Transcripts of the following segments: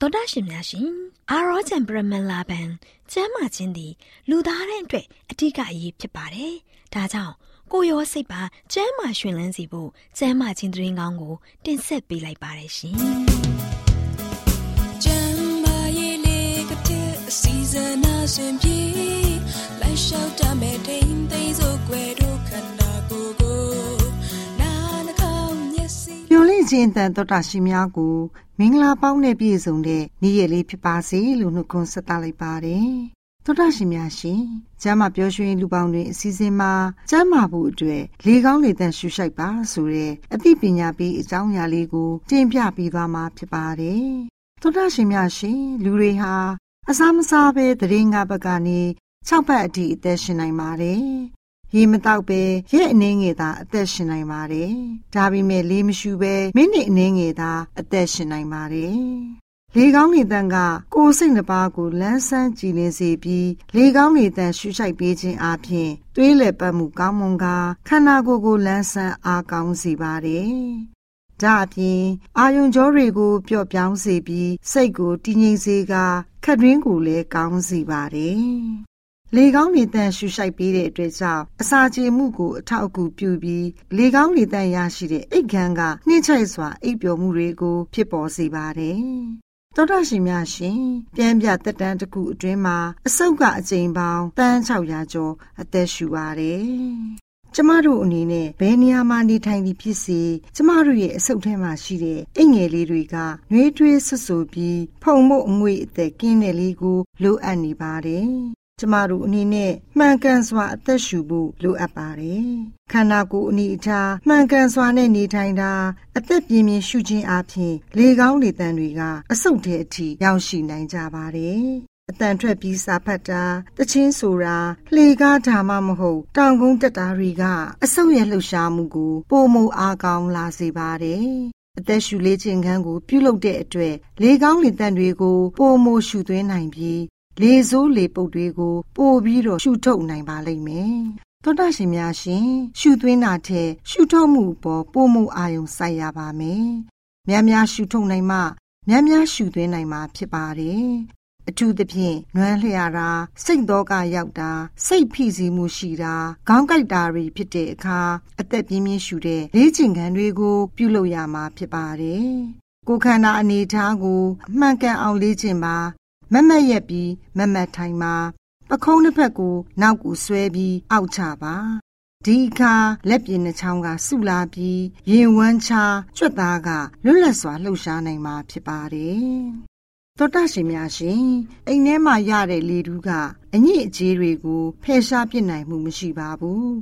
တော်တာရှင်များရှင်အာရောချံပရမန်လာဘန်ကျမ်းမာခြင်းသည်လူသားတိုင်းအတွက်အထူးအရေးဖြစ်ပါတယ်။ဒါကြောင့်ကိုရောစိတ်ပါကျမ်းမာရှင်လန်းစီဖို့ကျမ်းမာခြင်းသတင်းကောင်းကို တင်ဆက်ပေးလိုက်ပါတယ်ရှင်။ကျမ်းမာရေးလေးကတဲ့အစီအစဉ်အစဉ်ပြေလိုက်လျှောက်တမဲ့ထိန်သိမ်းစို့ွယ်တို့ မျော်လင့်ခြင်းတန်တော်တာရှိများကိုမင်္ဂလာပေါင်းနဲ့ပြည့်စုံတဲ့နေ့ရက်လေးဖြစ်ပါစေလို့နှုတ်ခွန်းဆက်သလိုက်ပါတယ်။သောတာရှင်များရှင်ကျမ်းမာပျော်ရွှင်လူပေါင်းတွေအစည်းအဝေးမှာကျမ်းမာဖို့အတွက်လေကောင်းလေသန့်ရှုရှိုက်ပါဆိုတဲ့အသိပညာပေးအကြောင်းအရာလေးကိုတင်ပြပေးသွားမှာဖြစ်ပါတယ်။သောတာရှင်များရှင်လူတွေဟာအစာမစားဘဲတရင်ငါဘက်ကနေ၆ဘက်အထိအသက်ရှင်နိုင်ပါတယ် ရေမတောက်ပဲရက်အနှင်းငယ်သာအသက်ရှင်နိုင်ပါတယ်။ဒါပေမဲ့လေမရှူပဲမိနစ်အနှင်းငယ်သာအသက်ရှင်နိုင်ပါတယ်။လေကောင်းနေတန်ကကိုယ်စိတ်နှပါကိုလန်းဆန်းကြည်လင်စေပြီးလေကောင်းနေတန်ရှူရှိုက်ပေးခြင်းအပြင်သွေးလည်ပတ်မှုကောင်းမွန်ကာခန္ဓာကိုယ်ကိုလန်းဆန်းအားကောင်းစေပါတယ်။ဒါအပြင်အာယုံကြောတွေကိုပျော့ပြောင်းစေပြီးစိတ်ကိုတည်ငြိမ်စေကာခက်တွင်းကိုလည်းကောင်းစေပါတယ် လေကောင်းလေတန့်ရှူရှိုက်ပေးတဲ့အတွက်ကြောင့်အစာကျေမှုကိုအထောက်အကူပြုပြီးလေကောင်းလေတန့်ရရှိတဲ့အိတ်ခမ်းကနှိမ့်ချိုက်စွာအိပ်ပျော်မှုတွေကိုဖြစ်ပေါ်စေပါတယ်။သောတာရှင်များရှင်ပြန်ပြတက်တန်းတစ်ခုအတွင်းမှာအဆုတ်ကအကြိမ်ပေါင်းတန်း600ကျော်အသက်ရှူပါတယ်။ကျမတို့အနေနဲ့ဘယ်နေရာမှာနေထိုင်သည်ဖြစ်စေကျမတို့ရဲ့အဆုတ်ထဲမှာရှိတဲ့အိတ်ငယ်လေးတွေကနှွေးထွေးဆွဆူပြီးဖုံမို့အငွေ့အသက်ကင်းတဲ့လေးကိုလိုအပ်နေပါတယ် ကျမတို့အနေနဲ့မှန်ကန်စွာအသက်ရှူဖို့လိုအပ်ပါတယ်။ခန္ဓာကိုယ်အနေအထားမှန်ကန်စွာနဲ့နေထိုင်တာအသက်ပြင်းပြင်းရှုခြင်းအပြင်လေကောင်းလေတန်တွေကအဆုတ်ထဲအထိရောက်ရှိနိုင်ကြပါတယ်။အတန်ထွက်ပြီးစာဖတ်တာတချင်းဆိုတာလှေကားဓာမမဟုတ်တောင်ကုန်းတက်တာတွေကအဆုတ်ရဲ့လှုပ်ရှားမှုကိုပိုမိုအားကောင်းလာစေပါတယ်အသက်ရှူလေးခြင်းခန်းကိုပြုလုပ်တဲ့အတွက်လေကောင်းလေတန်တွေကိုပိုမိုရှူသွင်းနိုင်ပြီး လေစိုးလေပုတ်တွေကိုပို့ပြီးတော့ရှုထုတ်နိုင်ပါလိမ့်မယ်။သောတာရှင်များရှင်ရှုသွင်းတာထက်ရှုထုတ်မှုပေါ်ပို့မှုအာယုံစိုက်ရပါမယ်။များများရှုထုတ်နိုင်မှများများရှုသွင်းနိုင်မှာဖြစ်ပါတယ်။အထူးသဖြင့်နွမ်းလျာတာစိတ်တော့ကရောက်တာစိတ်ဖိစီးမှုရှိတာခေါင်းကိုက်တာတွေဖြစ်တဲ့အခါအသက်ပြင်းပြင်းရှူတဲ့လေ့ကျင့်ခန်းတွေကို ပြုလုပ်ရမှာဖြစ်ပါတယ်။ကိုယ်ခန္ဓာအနေထားကိုအမှန်ကန်အောင်လေ့ကျင့်ပါ မမတ်ရက်ပြီးမမတ်ထိုင်ပါပခုံးတစ်ဖက်ကိုနောက်ကိုဆွဲပြီးအောက်ချပါဒီအခါလက်ပြင်နှချောင်းကဆုလာပြီးရင်ဝမ်းချကြွက်သားကလွတ်လပ်စွာလှုပ်ရှားနိုင်မှာဖြစ်ပါတယ်သောတာရှင်များရှင်အိမ်ထဲမှာရတဲ့လေတူးကအညစ်အကြေးတွေကိုဖယ်ရှားပစ်နိုင်မှုမရှိပါဘူး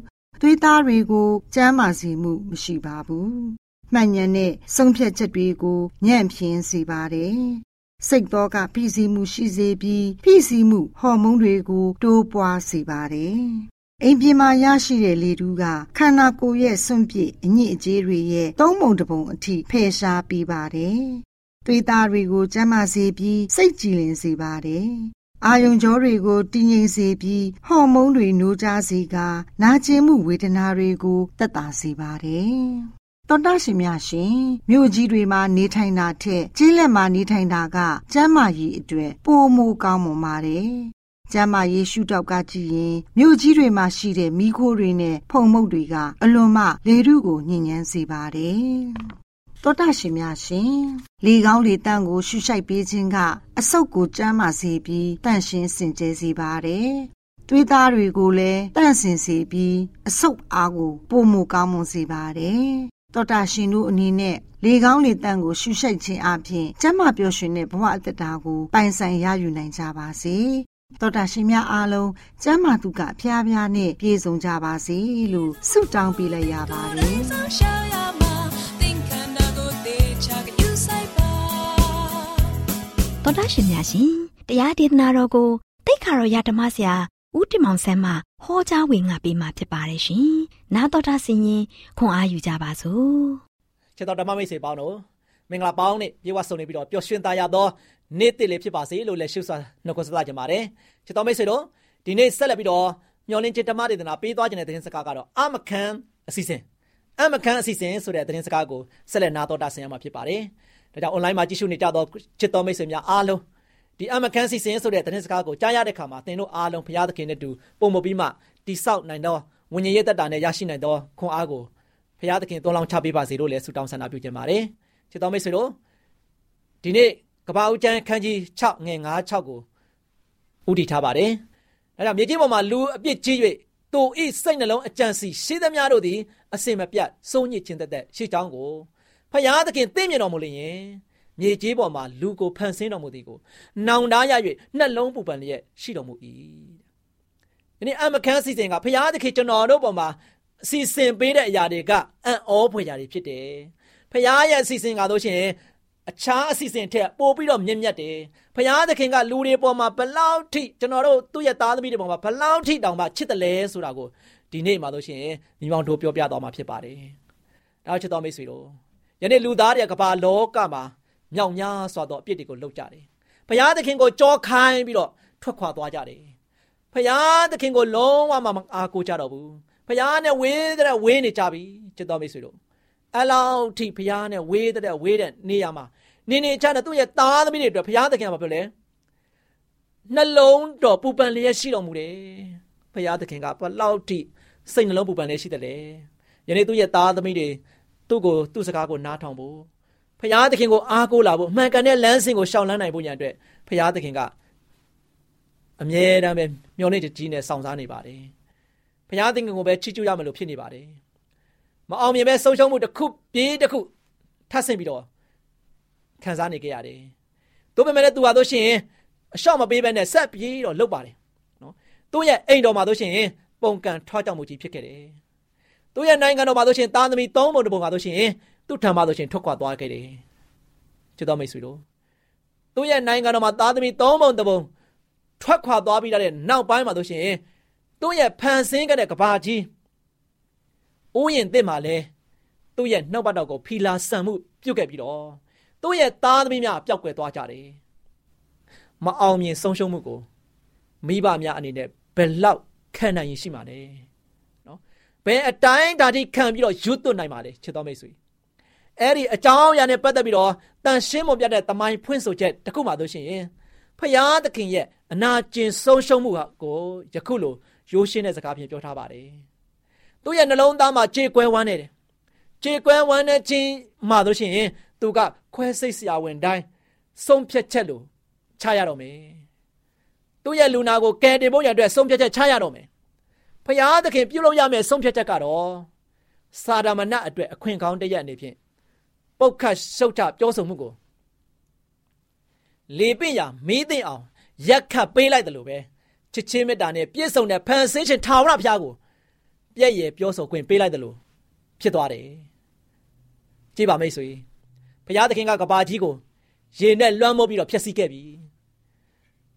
သွေးသားတွေကိုကျန်းမာစေမှုမရှိပါဘူးမှန်ညံတဲ့ဆုံးဖြတ်ချက်တွေကိုညံ့ဖျင်းစေပါတယ် စိတ်သောကဖိစီးမှုရှိစေပြီးဖိစီးမှုဟော်မုန်းတွေကိုတိုးပွားစေပါတယ်အိမ်ပြင်မှာရရှိတဲ့လေတူးကခန္ဓာကိုယ်ရဲ့စွန့်ပစ်အညစ်အကြေးတွေရဲ့သုံးပုံတစ်ပုံအထိဖယ်ရှားပေးပါတယ်။သွေးသားတွေကိုကျန်းမာစေပြီးစိတ်ကြည်လင်စေပါတယ်။အာယုံကြောတွေကိုတည်ငြိမ်စေပြီးဟော်မုန်းတွေနိုးကြားစေကနာကျင်မှုဝေဒနာတွေကိုသက်သာစေပါတယ်။ တော်တာရှင်များရှင်မြို့ကြီးတွေမှာနေထိုင်တာထက်ကျေးလက်မှာနေထိုင်တာကကျမ်းမာရေးအတွက်ပိုမိုကောင်းမွန်ပါတယ်ကျမ်းမာရေးရှုထောက်ကကြည့်ရင်မြို့ကြီးတွေမှာရှိတဲ့မိခိုးတွေနဲ့ဖုံမုတ်တွေကအလွန်မှလေထုကိုညှဉ်းညမ်းစေပါတယ်။သောတာရှင်များရှင်လေကောင်းလေတန့်ကိုရှုရှိုက်ပေးခြင်းကအဆုတ်ကိုကျမ်းမာစေပြီးတန့်ရှင်းစင်ကြယ်စေပါတယ်။သွေးသားတွေကိုလည်းတန့်စင်စေပြီးအဆုတ်အားကိုပုံမကောင်းမွန်စေပါတယ်။ တော်တာရှင်တို့အနေနဲ့လေကောင်းလေတန့်ကိုရှုရှိုက်ခြင်းအပြင်ကျမ်းမာပျော်ရွှင်တဲ့ဘဝအတ္တတာကိုပိုင်ဆိုင်ရယူနိုင်ကြပါစေတော်တာရှင်များအားလုံးကျမ်းမာသူကဖျားဖျားနဲ့ပြည့်စုံကြပါစေလို့ဆုတောင်းပေးလိုက်ရပါတယ်ရှောင်းရမှာသင်္ခန္ဓာကိုတေချာယူဆိုင်ပါတော်တာရှင်များရှင်တရားဒေသနာတော်ကိုတိတ်ခါတော်ရဓမ္မဆရာ ဦးတင်မောင်ဆန်းမှဟောကြားဝင်ငါပေးมาဖြစ်ပါတယ်ရှင်။နာတော်တာဆင်ရင်ခွန်အားယူကြပါစို့။ချစ်တော်ဓမ္မမိတ်ဆွေပေါင်းတို့မင်္ဂလာပေါင်းနဲ့ပြေဝဆုံနေပြီးတော့ပျော်ရွှင်သားရသောနေ့တည်လေးဖြစ်ပါစေလို့လည်းရှုစွာနှုတ်ခွန်းဆက်ကြပါတယ်ချစ်တော်မိတ်ဆွေတို့ဒီနေ့ဆက်လက်ပြီးတော့မျော်လင့်ခြင်းဓမ္မဒေသနာပေးသွားခြင်းတဲ့သတင်းစကားကတော့အမခန်အစီအစဉ်အမခန်အစီအစဉ်ဆိုတဲ့သတင်းစကားကိုဆက်လက်နာတော်တာဆင်ရမှာဖြစ်ပါတယ်ဒါကြောင့် online မှာကြည့်ရှုနေကြသောချစ်တော်မိတ်ဆွေများအားလုံး ဒီအမခန်းစီစဉ်ဆိုတဲ့သတင်းစကားကိုကြားရတဲ့ခါမှာသင်တို့အားလုံးဘုရားသခင်နဲ့တူပုံမပြီးမှတိဆောက်နိုင်သောဝိညာဉ်ရေးသက်တာနဲ့ရရှိနိုင်သောခွန်အားကိုဘုရားသခင်သွန်လောင်းချပေးပါစေလို့လည်းဆုတောင်းဆန္ဒပြုခြင်းပါတယ်ချစ်တော်မိတ်ဆွေတို့ဒီနေ့ကပ္ပဦးကျမ်းခန်းကြီး6ငယ်9 6ကိုဥတည်ထားပါတယ်အဲဒါမြေကြီးပေါ်မှာလူအပြစ်ကြီး၍သူဤစိတ်နှလုံးအကြံစီရှိသမျှတို့သည်အစင်မပြတ်စိုးညစ်ခြင်းသက်သက်ရှိကြောင်းကိုဖယားသခင်သိမြင်တော်မူလျင် မြေကြီးပေါ်မှာလူကိုဖန်ဆင်းတော်မူသည်ကိုနောင်တရ၍နှလုံးပူပန်လျက်ရှိတော်မူ၏ဒီနေ့အမခန်းစီစဉ်ကဖယားသခင်ကျွန်တော်တို့ပေါ်မှာအစီအစဉ်ပေးတဲ့အရာတွေကအံ့ဩဖွယ်ရာတွေဖြစ်တယ်ဖယားရဲ့အစီအစဉ်ကတော့ရှင်အခြားအစီအစဉ်ထက်ပိုပြီးတော့မြင့်မြတ်တယ်ဖယားသခင်ကလူတွေပေါ်မှာဘလောက်ထိကျွန်တော်တို့သူ့ရဲ့သားသမီးတွေပေါ်မှာဘလောက်ထိတောင်မှချစ်တယ်လဲဆိုတာကိုဒီနေ့မှာလို့ရှိရင်ညီမောင်တို့ပြောပြသွားမှာဖြစ်ပါတယ်ဒါချစ်တော်မိတ်ဆွေတို့ယနေ့လူသားတွေကကမ္ဘာလောကမှာ မြောက်များစွာသောအပြစ်တွေကိုလုပ်ကြတယ်။ဘုရားသခင်ကိုကြောခိုင်းပြီးတော့ထွက်ခွာသွားကြတယ်။ဘုရားသခင်ကိုလုံးဝမအားကိုးကြတော့ဘူး။ဘုရားနဲ့ဝေးတဲ့ဝေးနေကြပြီချစ်တော်မိတ်ဆွေတို့။အလောက်ထိဘုရားနဲ့ဝေးတဲ့ဝေးတဲ့နေရာမှာနေနေချတဲ့သူ့ရဲ့သားသမီးတွေအတွက်ဘုရားသခင်ကဘာပြောလဲ။နှလုံးတော်ပူပန်လျက်ရှိတော်မူတယ်။ဘုရားသခင်ကဘလောက်ထိစိတ်နှလုံးပူပန်လျက်ရှိတယ်လေ။ယနေ့သူ့ရဲ့သားသမီးတွေသူ့ကိုသူ့စကားကိုနားထောင်ဖို့ ဖရာသခင်ကိုအားကိုးလာဖို့အမှန်ကန်တဲ့လမ်းစဉ်ကိုရှောင်လန်းနိုင်ဖို့ညာအတွက်ဖရာသခင်ကအမြဲတမ်းပဲမျှော်လင့်ကြီးနဲ့စောင့်စားနေပါတယ်ဖရာသခင်ကိုပဲချီးကျူးရမယ်လို့ဖြစ်နေပါတယ်မအောင်မြင်ပဲဆုံးရှုံးမှုတစ်ခုပြေးတစ်ခုထပ်ဆင့်ပြီးတော့ခံစားနေကြရတယ်။တို့ပေမဲ့လည်းသူဟာတို့ရှင်အလျှော့မပေးဘဲနဲ့ဆက်ပြေးတော့လုပ်ပါတယ်နော်။သူ့ရဲ့အိမ်တော်မှာတို့ရှင်ပုံကန်ထွားကြောင်မှုကြီးဖြစ်ခဲ့တယ်။သူ့ရဲ့နိုင်ငံတော်မှာတို့ရှင်သားသမီးသုံးပုံတစ်ပုံမှာတို့ရှင် သူ့ထံမှာဆိုရှင်ထွက်ခွာသွားခဲ့တယ်ချစ်တော်မိတ်ဆွေတို့သူ့ရဲ့နိုင်ငံတော်မှာသားသမီးသုံးပုံတစ်ပုံထွက်ခွာသွားပြီးတဲ့နောက်ပိုင်းမှာဆိုရှင်သူ့ရဲ့ဖန်ဆင်းခဲ့တဲ့ကဘာကြီးဥယျင်သစ်မှာလဲသူ့ရဲ့နှုတ်ပတ်တော်ကိုဖီလာဆန်မှုပြုတ်ခဲ့ပြီးတော့သူ့ရဲ့သားသမီးများပျောက်ကွယ်သွားကြတယ်မအောင်မြင်ဆုံးရှုံးမှုကိုမိဘများအနေနဲ့ဘယ်လောက်ခံနိုင်ရင်ရှိမှာလဲနော်ဘယ်အတိုင်းဒါတိခံပြီးတော့ရွတ်သွနိုင်ပါလဲချစ်တော်မိတ်ဆွေ အဲ့ဒီအကြောင်းအရာနဲ့ပတ်သက်ပြီးတော့တန်ရှင်းမပြတဲ့တမိုင်းဖွင့်ဆိုချက်တခုမှတို့ရှိရင်ဖယားသခင်ရဲ့အနာကျင်ဆုံးရှုံးမှုဟာကိုယခုလိုရိုးရှင်းတဲ့စကားဖြင့်ပြောထားပါတယ်။သူ့ရဲ့နှလုံးသားမှာကြေကွဲဝမ်းနေတယ်။ကြေကွဲဝမ်းနေခြင်းမှတို့ရှိရင်သူကခွဲစိတ်စရာဝင်တိုင်းဆုံးဖြတ်ချက်လို့ချရတော့မယ်။သူ့ရဲ့လူနာကိုကယ်တင်ဖို့ရတဲ့ဆုံးဖြတ်ချက်ချရတော့မယ်။ဖယားသခင်ပြုလုပ်ရမယ့်ဆုံးဖြတ်ချက်ကတော့စာဒမဏအတွက်အခွင့်ကောင်းတရက်အနေဖြင့် ပုတ်ခတ်ရှုတ်ချပြောဆိုမှုကိုလေပင့်ရမီးသိမ့်အောင်ရက်ခတ်ပေးလိုက်တယ်လို့ပဲချစ်ချင်းမေတ္တာနဲ့ပြည့်စုံတဲ့ဖန်ဆင်းခြင်းထာဝရဘုရားကိုပြည့်ရပြောဆိုခွင့်ပေးလိုက်တယ်လို့ဖြစ်သွားတယ်ကြည့်ပါမိတ်ဆွေဘုရားသခင်ကကဘာကြီးကိုရေနဲ့လွှမ်းမိုးပြီးတော့ဖျက်ဆီးခဲ့ပြီ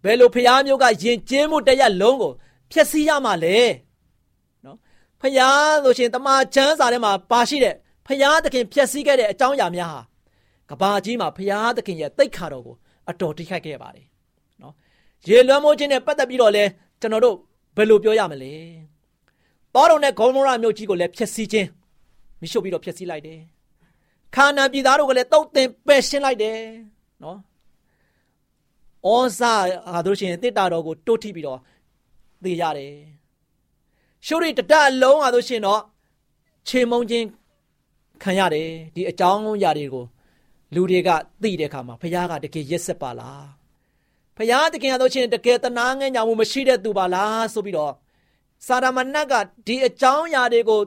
ဘယ်လိုဘုရားမျိုးကယင်ကျင်းမှုတရက်လုံးကိုဖျက်ဆီးရမှာလဲဖယားဆိုရှင်တမန်ကျမ်းစာထဲမှာပါရှိတဲ့ ဖယားသခင်ဖြည့်ဆည်းခဲ့တဲ့အကြောင်းအရာများဟာကဘာကြီးမှာဖယားသခင်ရဲ့တိတ်ခါတော်ကိုအတော်ထိခိုက်ခဲ့ပါတယ်နော်ရေလွှမ်းမိုးခြင်းနဲ့ပတ်သက်ပြီးတော့လဲကျွန်တော်တို့ဘယ်လိုပြောရမလဲတောတော်နဲ့ဂေါမောရမြို့ကြီးကိုလည်းဖျက်ဆီးခြင်းမိရှုပ်ပြီးတော့ဖျက်ဆီးလိုက်တယ်ခါနာပြည်သားတို့ကလည်းတုတ်တင်ပယ်ရှင်းလိုက်တယ်နော်ဩဇာဟာတို့ရှင်တစ်တာတော်ကိုတိုးထိပြီးတော့သိရတယ်ရှုရိတတအလုံးဟာတို့ရှင်တော့ခြေမုံချင်း ခံရတယ်ဒီအကြောင်းအရာတွေကိုလူတွေကသိတဲ့အခါမှာဖခင်ကတကယ်ရက်ဆက်ပါလားဖခင်တကယ်တော့ချင်းတကယ်တနာငဲ့ညာမှုမရှိတဲ့သူပါလားဆိုပြီးတော့စာရမဏတ်ကဒီအကြောင်းအရာတွေကို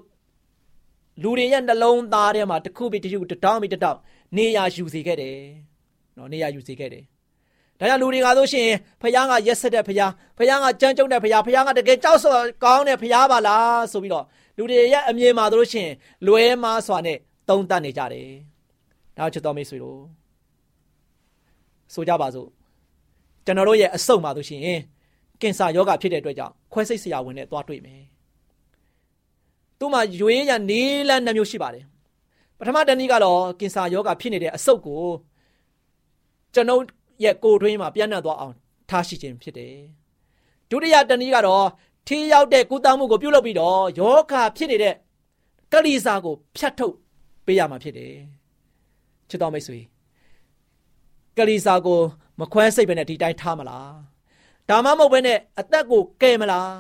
လူတွေရဲ့နှလုံးသားထဲမှာတစ်ခုပြီးတစ်ခုတတောင်းပြီးတတောင်းနေရာယူစေခဲ့တယ်နော်နေရာယူစေခဲ့တယ်ဒါကြောင့်လူတွေကဆိုရှင်ဖခင်ကရက်ဆက်တဲ့ဖခင်ဖခင်ကကြမ်းကြုတ်တဲ့ဖခင်ဖခင်ကတကယ်ကြောက်စောကောင်းတဲ့ဖခင်ပါလားဆိုပြီးတော့ လူတွေရဲ့အမြင်မှာတို့ရှင်လွဲမားစွာနဲ့သုံးသပ်နေကြတယ်ဒါချစ်တော်မိတ်ဆွေတို့ဆိုကြပါစို့ကျွန်တော်တို့ရဲ့အဆုတ်မှာတို့ရှင်ကင်ဆာယောဂဖြစ်တဲ့အတွက်ကြောင့်ခွဲစိတ်ဆရာဝန်နဲ့သွားတွေ့မယ်သူ့မှာရွေးရနေလန်းနှမျိုးရှိပါတယ်ပထမတနည်းကတော့ကင်ဆာယောဂဖြစ်နေတဲ့အဆုတ်ကိုကျွန်ုပ်ရဲ့ကိုယ်တွင်းမှာပြန့်နှံ့သွားအောင်ထားရှိခြင်းဖြစ်တယ်ဒုတိယတနည်းကတော့ ထီးရောက်တဲ့ကုသမှုကိုပြုလုပ်ပြီးတော့ယောဂဖြစ်နေတဲ့ကလိစာကိုဖြတ်ထုတ်ပေးရမှာဖြစ်တယ်ချစ်တော်မိတ်ဆွေကလိစာကိုမခွဲစိတ်ပဲနဲ့ဒီတိုင်းထားမလားဒါမှမဟုတ်ပဲနဲ့အသက်ကိုကယ်မလား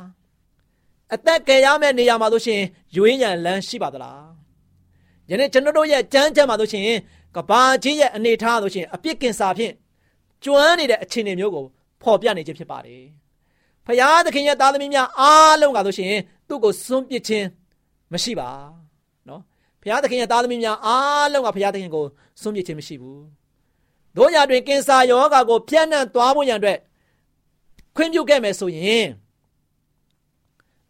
အသက်ကယ်ရမယ့်နေရာမှာဆိုရှင်ရွေးညံလန်းရှိပါသလားယနေ့ကျွန်တော်တို့ရဲ့ကြမ်းကြမ်းမှာဆိုရှင်ကဘာကြီးရဲ့အနေထားဆိုရှင်အပြစ်ကင်စာဖြင့်ကျွမ်းနေတဲ့အခြေအနေမျိုးကိုဖော်ပြနေခြင်းဖြစ်ပါတယ် ဖရာသခင်ရဲ့သားသမီးများအားလုံးကဆိုရှင်သူ့ကိုစွန့်ပစ်ခြင်းမရှိပါနော်ဖရာသခင်ရဲ့သားသမီးများအားလုံးကဖရာသခင်ကိုစွန့်ပစ်ခြင်းမရှိဘူးတို့ရတွင်ကင်ဆာယောဂါကိုပြန့်နှံ့သွားဖို့ရန်အတွက်ခွင့်ပြုခဲ့မယ်ဆိုရင်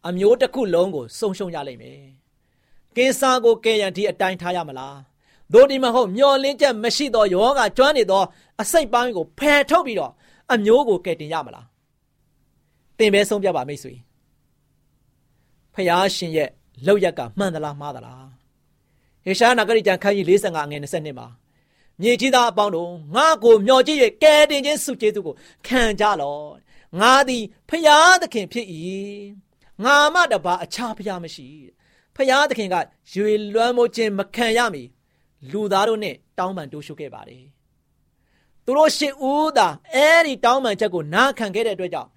အမျိုးတစ်ခုလုံးကိုစုံရှုံရလိမ့်မယ်ကင်ဆာကိုကယ်ရန်ဒီအတိုင်းထားရမလားတို့ဒီမဟုတ်မျောလင်းချက်မရှိသောယောဂကျွမ်းနေသောအစိတ်ပိုင်းကိုဖယ်ထုတ်ပြီးတော့အမျိုးကိုကယ်တင်ရမလား သင်ပဲဆုံးပြပါမိတ်ဆွေဖယားရှင်ရဲ့လောက်ရက်ကမှန်သလားမှားသလားဟေရှာနာဂရိကျမ်းခန်းကြီး45ငွေ22မှာမြေကြီးသားအပေါင်းတို့ငါ့ကိုမျှော်ကြည့်၍ကယ်တင်ခြင်းစုကျေးဇူးကိုခံကြလော့ငါသည်ဖယားသခင်ဖြစ်၏ငါမှတပါအခြားဖယားမရှိဖယားသခင်ကရွေလွှမ်းမိုးခြင်းမခံရမီလူသားတို့နဲ့တောင်းပန်တိုးရှုခဲ့ပါတယ်သူတို့ရှစ်ဦးသာအဲ့ဒီတောင်းပန်ချက်ကိုနားခံခဲ့တဲ့အတွက်ကြောင့်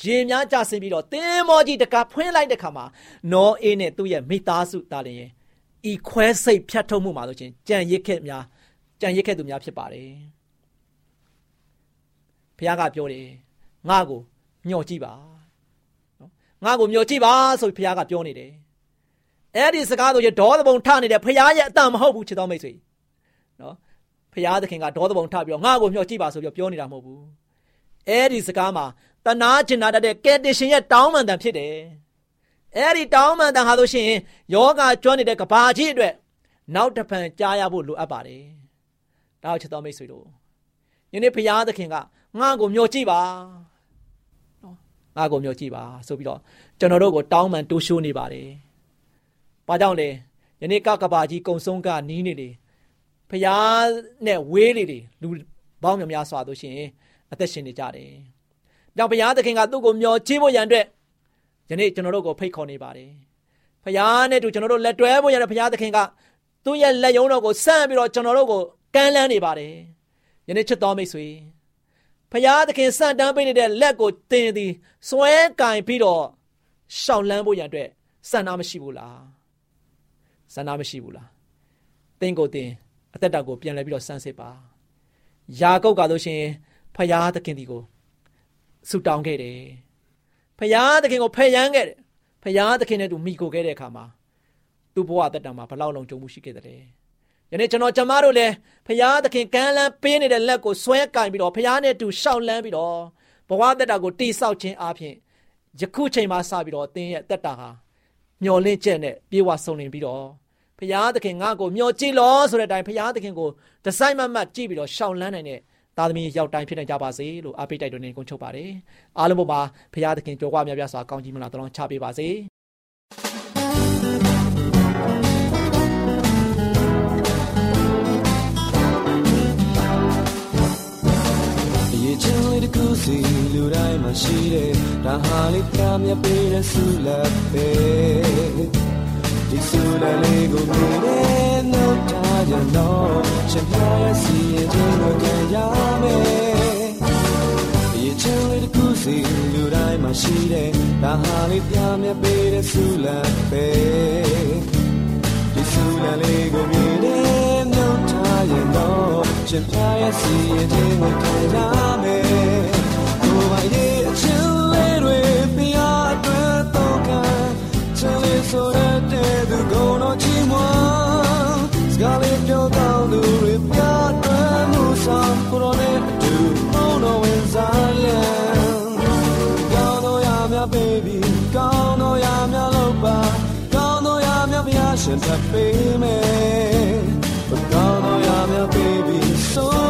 ရေများကြဆင်းပြီးတော့တင်းမောကြီးတကာဖွင့်လိုက်တဲ့ခါမှာနောအေးနဲ့သူ့ရဲ့မိသားစုတာလျင်ဤခွဲစိတ်ဖြတ်ထုတ်မှုမှာဆိုချင်းကြံရစ်ခဲ့များကြံရစ်ခဲ့သူများဖြစ်ပါတယ်ဘုရားကပြောတယ်ငါ့ကိုမျှော်ကြည့်ပါနော်ငါ့ကိုမျှော်ကြည့်ပါဆိုပြီးဘုရားကပြောနေတယ်အဲ့ဒီစကားဆိုရင်ဒေါသဘုံထနေတဲ့ဘုရားရဲ့အတန်မဟုတ်ဘူးချစ်တော်မိတ်ဆွေနော်ဘုရားသခင်ကဒေါသဘုံထပြီးတော့ငါ့ကိုမျှော်ကြည့်ပါဆိုပြီးပြောနေတာမဟုတ်ဘူးအဲ့ဒီစကားမှာ တနာကျင်နာတတ်တဲ့ကယ်တင်ရှင်ရဲ့တောင်းပန်တန်ဖြစ်တယ်အဲ့ဒီတောင်းပန်တန်ဟာလို့ရှိရင်ယောဂကျွမ်းနေတဲ့ကဘာကြီးအတွက်နောက်တစ်ဖန်ကြားရဖို့လိုအပ်ပါတယ်ဒါကိုချစ်တော်မိတ်ဆွေတို့ယနေ့ဘုရားသခင်ကငါ့ကိုမျှော်ကြည့်ပါနော်ငါ့ကိုမျှော်ကြည့်ပါဆိုပြီးတော့ကျွန်တော်တို့ကိုတောင်းပန်တိုးရှိုးနေပါတယ်။ဘာကြောင့်လဲယနေ့ကကဘာကြီးကုံဆုံးကနီးနေလေဖျားနဲ့ဝေးလေလေလူပေါင်းများများစွာတို့ရှင်အသက်ရှင်နေကြတယ်။ ကြောင့်ဘုရားသခင်ကသူ့ကိုမျှော်ကြည့်ဖို့ရန်အတွက်ယနေ့ကျွန်တော်တို့ကိုဖိတ်ခေါ်နေပါတယ်။ဘုရားနဲ့တူကျွန်တော်တို့လက်တွဲဖို့ရတဲ့ဘုရားသခင်ကသူ့ရဲ့လက်ယုံတော်ကိုဆန့်ပြီးတော့ကျွန်တော်တို့ကိုကမ်းလှမ်းနေပါတယ်။ယနေ့ချစ်တော်မိတ်ဆွေဖရာသခင်စံတန်းပေးနေတဲ့လက်ကိုတင်သည်စွဲကင်ပြီးတော့ရှောက်လန်းဖို့ရန်အတွက်စံနာမရှိဘူးလားစံနာမရှိဘူးလားတင်းကိုတင်အသက်တာကိုပြန်လဲပြီးတော့စမ်းစစ်ပါယာကုပ်ကဆိုရှင်ဖရာသခင်ဒီကို ဆူတောင်းခဲ့တယ်ဖရာသခင်ကိုဖယ်ရန်ခဲ့တယ်ဖရာသခင်နဲ့တူမိကိုခဲ့တဲ့အခါမှာသူ့ဘဝသက်တာမှာဘလောက်လုံးကြုံမှုရှိခဲ့တယ်ယနေ့ကျွန်တော်ကျမတို့လည်းဖရာသခင်ကမ်းလန်းပေးနေတဲ့လက်ကိုဆွဲကင်ပြီးတော့ဖရာနဲ့တူရှောက်လန်းပြီးတော့ဘဝသက်တာကိုတိဆောက်ခြင်းအပြင်ယခုချိန်မှစပြီးတော့အသင်ရဲ့သက်တာဟာမျောလင့်ချက်နဲ့ပြေဝဆုံလင်ပြီးတော့ဖရာသခင်ငါ့ကိုမျောကြည့်လို့ဆိုတဲ့အတိုင်းဖရာသခင်ကိုဒီဇိုင်းမမတ်ကြည့်ပြီးတော့ရှောက်လန်းနိုင်တဲ့ သားသမီးရောက်တိုင်းဖြစ်နိုင်ကြပါစေလို့အားပေးတိုက်တွန်းနေကုန်ချုပ်ပါတယ်အားလုံးပေါ်မှာဖရာသခင်ကြော်ကွာများပြားစွာကောင်းကြီးမလားတလုံးချပေးပါစေချင်းလေးတစ်ခုစီလူတိုင်းမှာရှိတယ်ဒါဟာလေးပြမြပေးတဲ့ဆူလက်ပဲ ရှိတယ်ဒါဟာလေးပြမြပေးတဲ့ဆုလက်ပဲဒီဆုလက်လေးကိုမြင်တဲ့နှုတ်ထားရတော့ရှင်ပြရဲ့စီရင်ခြင်းကိုကြံရမယ် ဆိုတဲ့သူကုန်တော့ချီးမွမ်းစကားလေးပြောတော့သူတွေပြအတွက်မှုဆောင်ကိုရောနဲ့အတူဘုံတော်ဝင်စားရန်ကောင်းတော့ရမြ baby ကောင်းတော့ရမြလို့ပါကောင်းတော့ရမြဘုရားရှင်ထပ်ပေးမယ်ကောင်းတော့ရမြ baby ဆို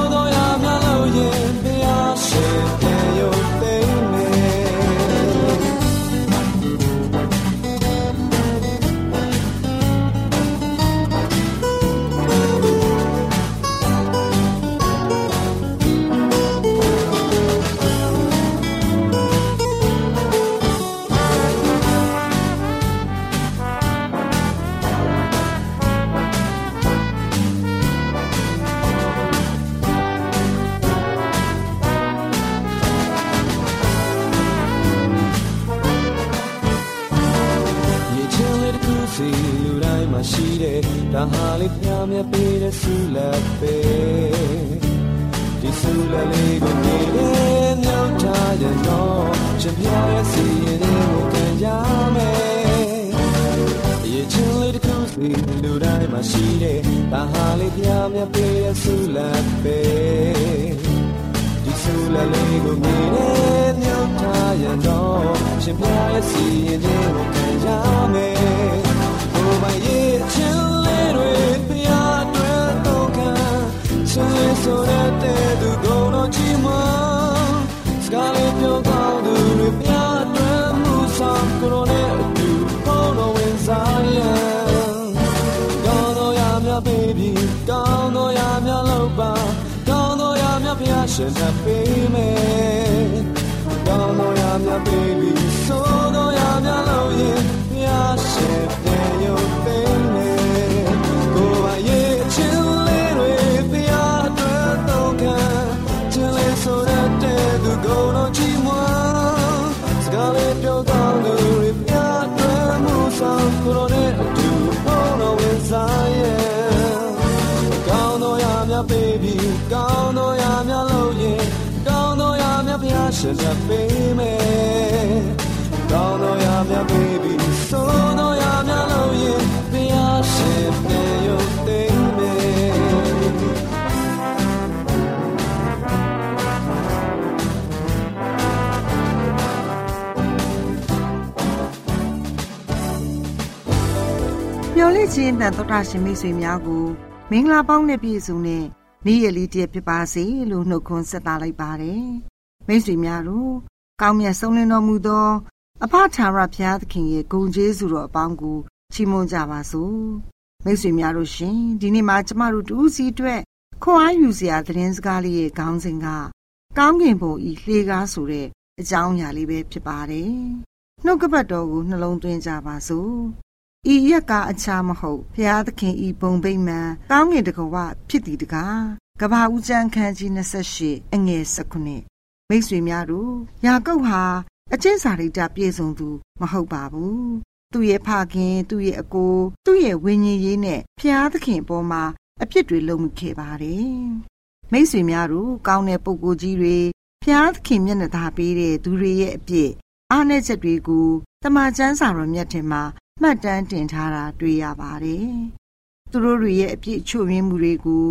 ရားရှင်ထပ်ပေးမယ်ကောင်းတော့ရမြ baby ဆိုတော့ရမြလို့ရင်ဘုရားရှင်ပြန်ရုပ်သိမ်းမယ်ကိုယ်ပါရဲ့အချင်းလေးတွေဘုရားအတွက်တော့ခံချင်လေးဆိုတဲ့သူကုန်တော့ချီးမွမ်းစကားလေးပြောကောင်းသူတွေဘုရားအတွက်မှုဆောင်ကိုယ်တော်နဲ့အတူဘုံတော်ဝင်စားရဲ့ကော င်းတော့ရမြ baby ကောင်းတော့ရမြလို့ရင်ကောင်းတော့ရမြဘုရားရှင်ကပေးမယ်ကောင်းတော့ရမြ baby ဆိုတော့ရမြလို့ရင်ဘုရားရှင်ပြန်ရုပ်သိမ်းမယ်မျော်လင့်ခြင်းတန်တော်တာရှင်မိတ်ဆွေများကို မင်္ဂလာပေါင်းနဲ့ပြည့်စုံတဲ့နေ့ရက်လေးတည်းဖြစ်ပါစေလို့နှုတ်ခွန်းဆက်သလိုက်ပါတယ်မိတ်ဆွေများတို့ကောင်းမြတ်ဆုံးလင်းတော်မူသော အဖထာဝရဘုရားသခင်ရဲ့ဂုဏ်ကျေးဇူးတော်အပေါင်းကိုချီးမွမ်းကြပါစို့မိတ်ဆွေများတို့ရှင်ဒီနေ့မှာကျမတို့တူးစီအတွက်ခွန်အားယူစရာသတင်းစကားလေးရဲ့ခေါင်းစဉ်ကကောင်းကင်ဘုံဤလှေကားဆိုတဲ့အကြောင်းအရာလေးပဲဖြစ်ပါတယ်နှုတ်ကပတ်တော်ကိုနှလုံးသွင်းကြပါစို့ ဤရက်ကားအခြားမဟုတ်ဖျားသခင်ဤဘုံဗိမ့်မှန်ကောင်းငင်တကဝဖြစ်သည်တကားကဘာဦးကျမ်းခန်းကြီး28အငယ်19မိတ်ဆွေများတို့ယာကုပ်ဟာအကျင့်စာရိတ္တပြည့်စုံသူမဟုတ်ပါဘူးသူ့ရဲ့ဖခင်သူ့ရဲ့အကိုသူ့ရဲ့ဝိညာဉ်ရေးနဲ့ဖျားသခင်အပေါ်မှာအပြစ်တွေလုံမှုခဲ့ပါတယ်မိတ်ဆွေများတို့ကောင်းတဲ့ပုံကိုယ်ကြီးတွေဖျားသခင်မျက်နှာသာပေးတဲ့သူတွေရဲ့အပြစ်အားနည်းချက်တွေကိုတမန်ကျမ်းစာတော်မြတ်ထင်မှာ မှတ်တမ်းတင်ထားတာတွေ့ရပါတယ်။သူတို့တွေရဲ့အပြစ်ချို့ယွင်းမှုတွေကို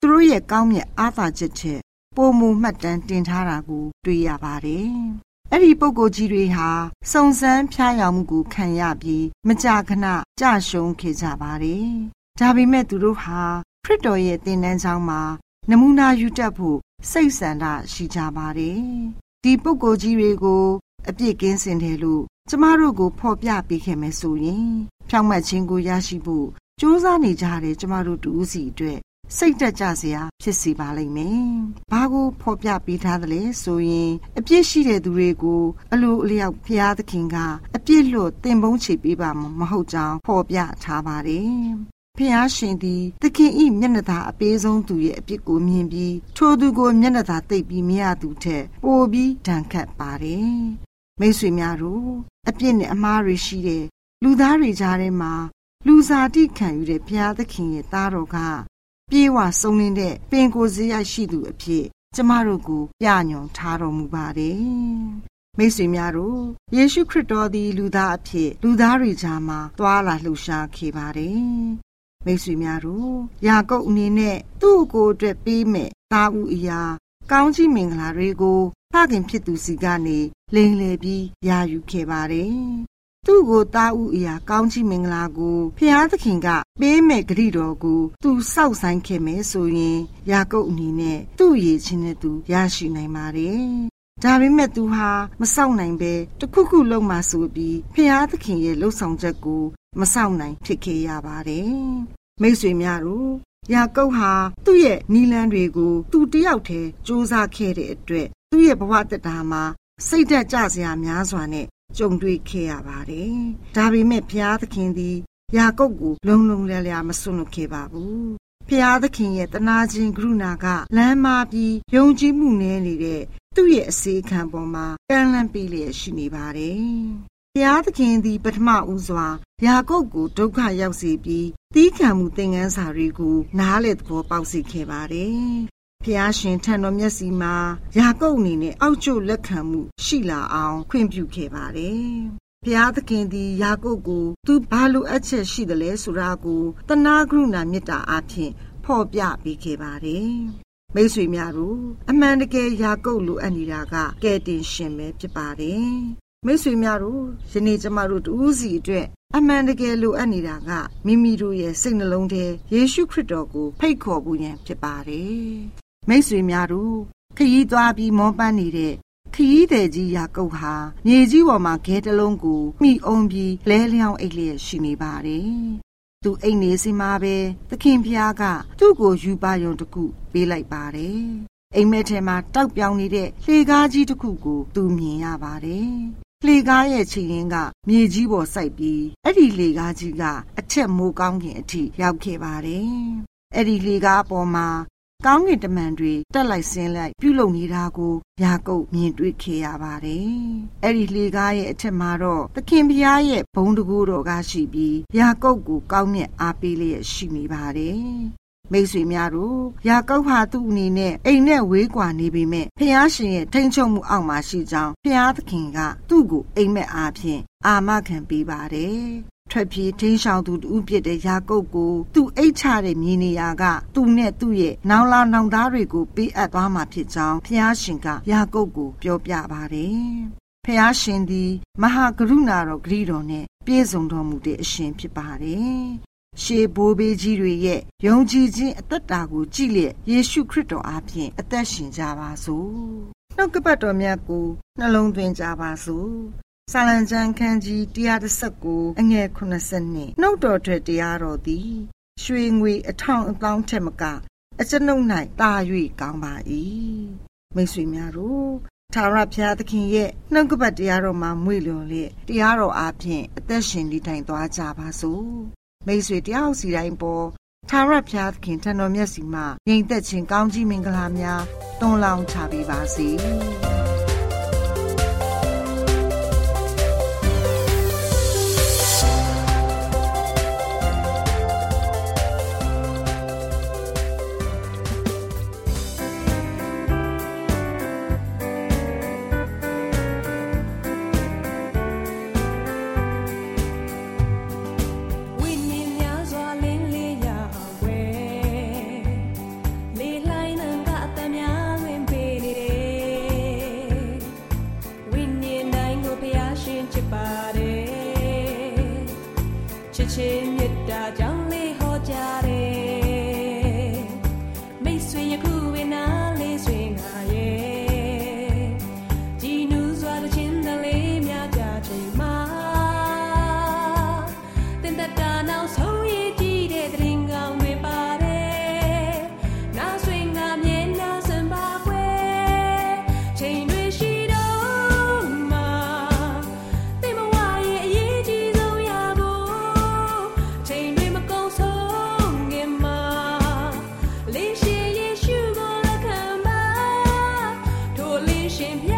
သူတို့ရဲ့ကောင်းမြတ်အားသာချက်ချက်ပုံမူမှတ်တမ်းတင်ထားတာကို တွေ့ရပါတယ်။အဲ့ဒီပုံကိုယ်ကြီးတွေဟာစုံစမ်းဖျားယောင်မှုကိုခံရပြီးမကြာခဏကြာရှုံးခဲ့ကြပါတယ်။ဒါပေမဲ့သူတို့ဟာခရစ်တော်ရဲ့သင်တန်းကြောင်းမှာနမူနာယူတတ်ဖို့စိတ်ဆန္ဒရှိကြပါတယ်။ဒီပုံကိုယ်ကြီးတွေကို အပြစ်ကင်းစင်တယ်လို့ ကျမတို့ကိုဖော်ပြပေးခဲ့မယ်ဆိုရင်ဖြောင့်မတ်ခြင်းကိုရရှိဖို့ကြိုးစားနေကြတဲ့ကျမတို့တူဦးစီအတွက်စိတ်တက်ကြစရာဖြစ်စီပါလိမ့်မယ်။ဘာကိုဖော်ပြပေးထားသလဲဆိုရင်အပြစ်ရှိတဲ့သူတွေကိုအလိုအလျောက်ဖျားသခင်ကအပြစ်လွတ်တင်ပုံးချပေးပါမှာမဟုတ်ကြောင်းဖော်ပြထားပါတယ်။ဖျားရှင်သည်သခင်ဤမျက်နှာသာအပေးဆုံးသူရဲ့အပြစ်ကိုမြင်ပြီးထိုသူကိုမျက်နှာသာသိပ်ပြီးမရသူထက်ပိုပြီးဒဏ်ခတ်ပါတယ်။ မိတ်ဆွေများတို့အပြစ်နဲ့အမှားတွေရှိတဲ့လူသားတွေကြားထဲမှာလူစားတိခံယူတဲ့ဘုရားသခင်ရဲ့သားတော်ကပြေဝစုံလင်းတဲ့ပင်ကိုယ်စရိုက်ရှိသူအဖြစ်ကျမတို့ကိုပြညွန်ထားတော်မူပါတယ်။မိတ်ဆွေများတို့ယေရှုခရစ်တော်သည် လူသားအဖြစ် လူသားတွေကြားမှာသွာလာလှူရှားခဲ့ပါတယ်။မိတ်ဆွေများတို့ယာကုပ်အနေနဲ့သူ့ကိုယ်အတွက်ပေးမဲ့သားဦးအရာ ကောင်းကြီးမင်္ဂလာတွေကိုဖခင်ဖြစ်သူစီကနေလိန်လေပြီးယာယူခဲ့ပါတယ်သူ့ကိုတာဥအရာကောင်းချီးမင်္ဂလာကိုဖျားသခင်ကပေးမဲ့ဂရိတော်ကိုသူစောက်ဆိုင်ခဲ့မယ်ဆိုရင်ယာကုပ်အနေနဲ့သူ့ရည်ချင်းနဲ့သူရရှိနိုင်ပါတယ်။ဒါပေမဲ့သူဟာမစောင့်နိုင်ပဲတခုခုလုံးမှဆိုပြီးဖျားသခင်ရဲ့လှုပ်ဆောင်ချက်ကိုမစောင့်နိုင်ဖြစ်ခဲ့ရပါတယ်။မိတ်ဆွေများတို့ ယာကုပ်ဟာသူ့ရဲ့နီလန်းတွေကိုသူတယောက်တည်းစူးစမ်းခဲ့တဲ့အတွက်သူ့ရဲ့ဘဝတတာမှာစိတ်ဓာတ်ကြစရာများစွာနဲ့ကြုံတွေ့ခဲ့ရပါတယ်။ဒါပေမဲ့ဘုရားသခင်သည်ယာကုပ်ကိုလုံလုံလည်လည်မစွန့်လွတ်ခဲ့ပါဘူး။ဘုရားသခင်ရဲ့တနာခြင်းကရုဏာကလမ်းမပြီးယုံကြည်မှုနဲ့နေတဲ့သူ့ရဲ့အစေခံပေါ်မှာကမ်းလှမ်းပေးလျက်ရှိနေပါတယ်။ ဘုရားသခင်သည်ပထမဦးစွာယာကုပ်ကိုဒုက္ခရောက်စေပြီးတီးခံမှုသင်ခန်းစာတွေကိုနားလေသဘောပေါက်စေခဲ့ပါတယ်ဖျားရှင်ထံတော်မျက်စီမှာယာကုပ်အနေနဲ့အောက်ကျလက်ခံမှုရှိလာအောင်ခွင့်ပြုခဲ့ပါတယ်။ဖျားသခင်သည်ယာကုပ်ကိုသူဘာလိုအပ်ချက်ရှိသလဲဆိုတာကိုတနာကရုဏာမေတ္တာအဖြစ်ဖော်ပြပေးခဲ့ပါတယ်။မိတ်ဆွေများတို့အမှန်တကယ်ယာကုပ်လိုအပ်နေတာကကယ်တင်ရှင်ပဲဖြစ်ပါတယ်။ မိတ်ဆွေများတို့ယနေ့ကျမတို့တူးစီအတွက်အမှန်တကယ်လိုအပ်နေတာကမိမိတို့ရဲ့စိတ်နှလုံးထဲယေရှုခရစ်တော်ကိုဖိတ်ခေါ်ဖို့ရန်ဖြစ်ပါတယ်မိတ်ဆွေများတို့ခရီးသွားပြီးမောပန်းနေတဲ့ခရီးသည်ကြီးယာကုပ်ဟာမြေကြီးပေါ်မှာခဲတလုံးကိုမိအုံပြီးလဲလျောင်းအိတ်လျက်ရှိနေပါတယ်။သူအိတ်နေစီမှာပဲသခင်ဖျားကသူ့ကိုယူပါယုံတစ်ခုပေးလိုက်ပါတယ်။အိမ်မက်ထဲမှာတောက်ပြောင်နေတဲ့လှေကားကြီးတစ်ခုကိုသူမြင်ရပါတယ်။ လှေကားရဲ့ခြေရင်းကမြေကြီးပေါ်စိုက်ပြီးအဲ့ဒီလှေကားကြီးကအထက်မိုးကောင်းကင်အထိရောက်ခဲ့ပါတယ်။အဲ့ဒီလှေကားပေါ်မှာကောင်းကင်တမန်တွေတက်လိုက်ဆင်းလိုက်ပြုလုပ်နေတာကိုယာကုပ်မြင်တွေ့ခဲ့ရပါတယ်။အဲ့ဒီလေကားရဲ့အထက်မှာတော့သခင်ဖျားရဲ့ဘုံတကူတော်ကရှိပြီးယာကုပ်ကိုကောင်းမြတ်အားပေးလျက်ရှိနေပါတယ်။ မိတ်ဆွေများတို့ယာကုပ်ဟာသူ့အနေနဲ့အိမ်နဲ့ဝေးကွာနေပေမဲ့ဖျားရှင်ရဲ့ထိန်ချုပ်မှုအောက်မှာရှိကြောင်းဖျားသခင်ကသူ့ကိုအိမ်မက်အားဖြင့်အာမခံပေးပါတယ်ထွက်ပြေးထင်းဆောင်သူတူဖြစ်တဲ့ယာကုပ်ကိုသူ့အိတ်ချတဲ့မြေနေရာကသူနဲ့သူ့ရဲ့နောင်လာနောင်သားတွေကိုပေးအပ်သွားမှာဖြစ်ကြောင်းဖျားရှင်ကယာကုပ်ကိုပြောပြပါတယ်။ဖျားရှင်သည် မဟာကရုဏာတော်ဂရုတော်နဲ့ပြည့်စုံတော်မူတဲ့အရှင်ဖြစ်ပါတယ်။ ရှေးဘိုးဘေးကြီးတွေရဲ့ယုံကြည်ခြင်းအသက်တာကိုကြည်လျက်ယေရှုခရစ်တော်အားဖြင့်အသက်ရှင်ကြပါစို့။နှုတ်ကပတ်တော်မြတ်ကိုနှလုံးသွင်းကြပါစို့စာလံကျမ်းခန်းကြီး119အငယ်80နှင့်နှုတ်တော်ထွက်တရားတော်သည်ရွှေငွေအထောင်အပေါင်းထက်မကအကျွန်ုပ်၌တာ၍ကောင်းပါ၏မိတ်ဆွေများတို့ထာဝရဘုရားသခင်ရဲ့နှုတ်ကပတ်တရားတော်မှာမွေ့လျော်လျက်တရားတော်အားဖြင့်အသက်ရှင်နေထိုင်သွားကြပါစို့ မိတ်ဆွေတယောက်စီတိုင်းပေါ်ထာဝရဘုရားသခင်ထံတော်မျက်စီမှာညီသက်ခြင်းကောင်းကြီးမင်္ဂလာများတွန်းလောင်းချပေးပါစေ။ came here.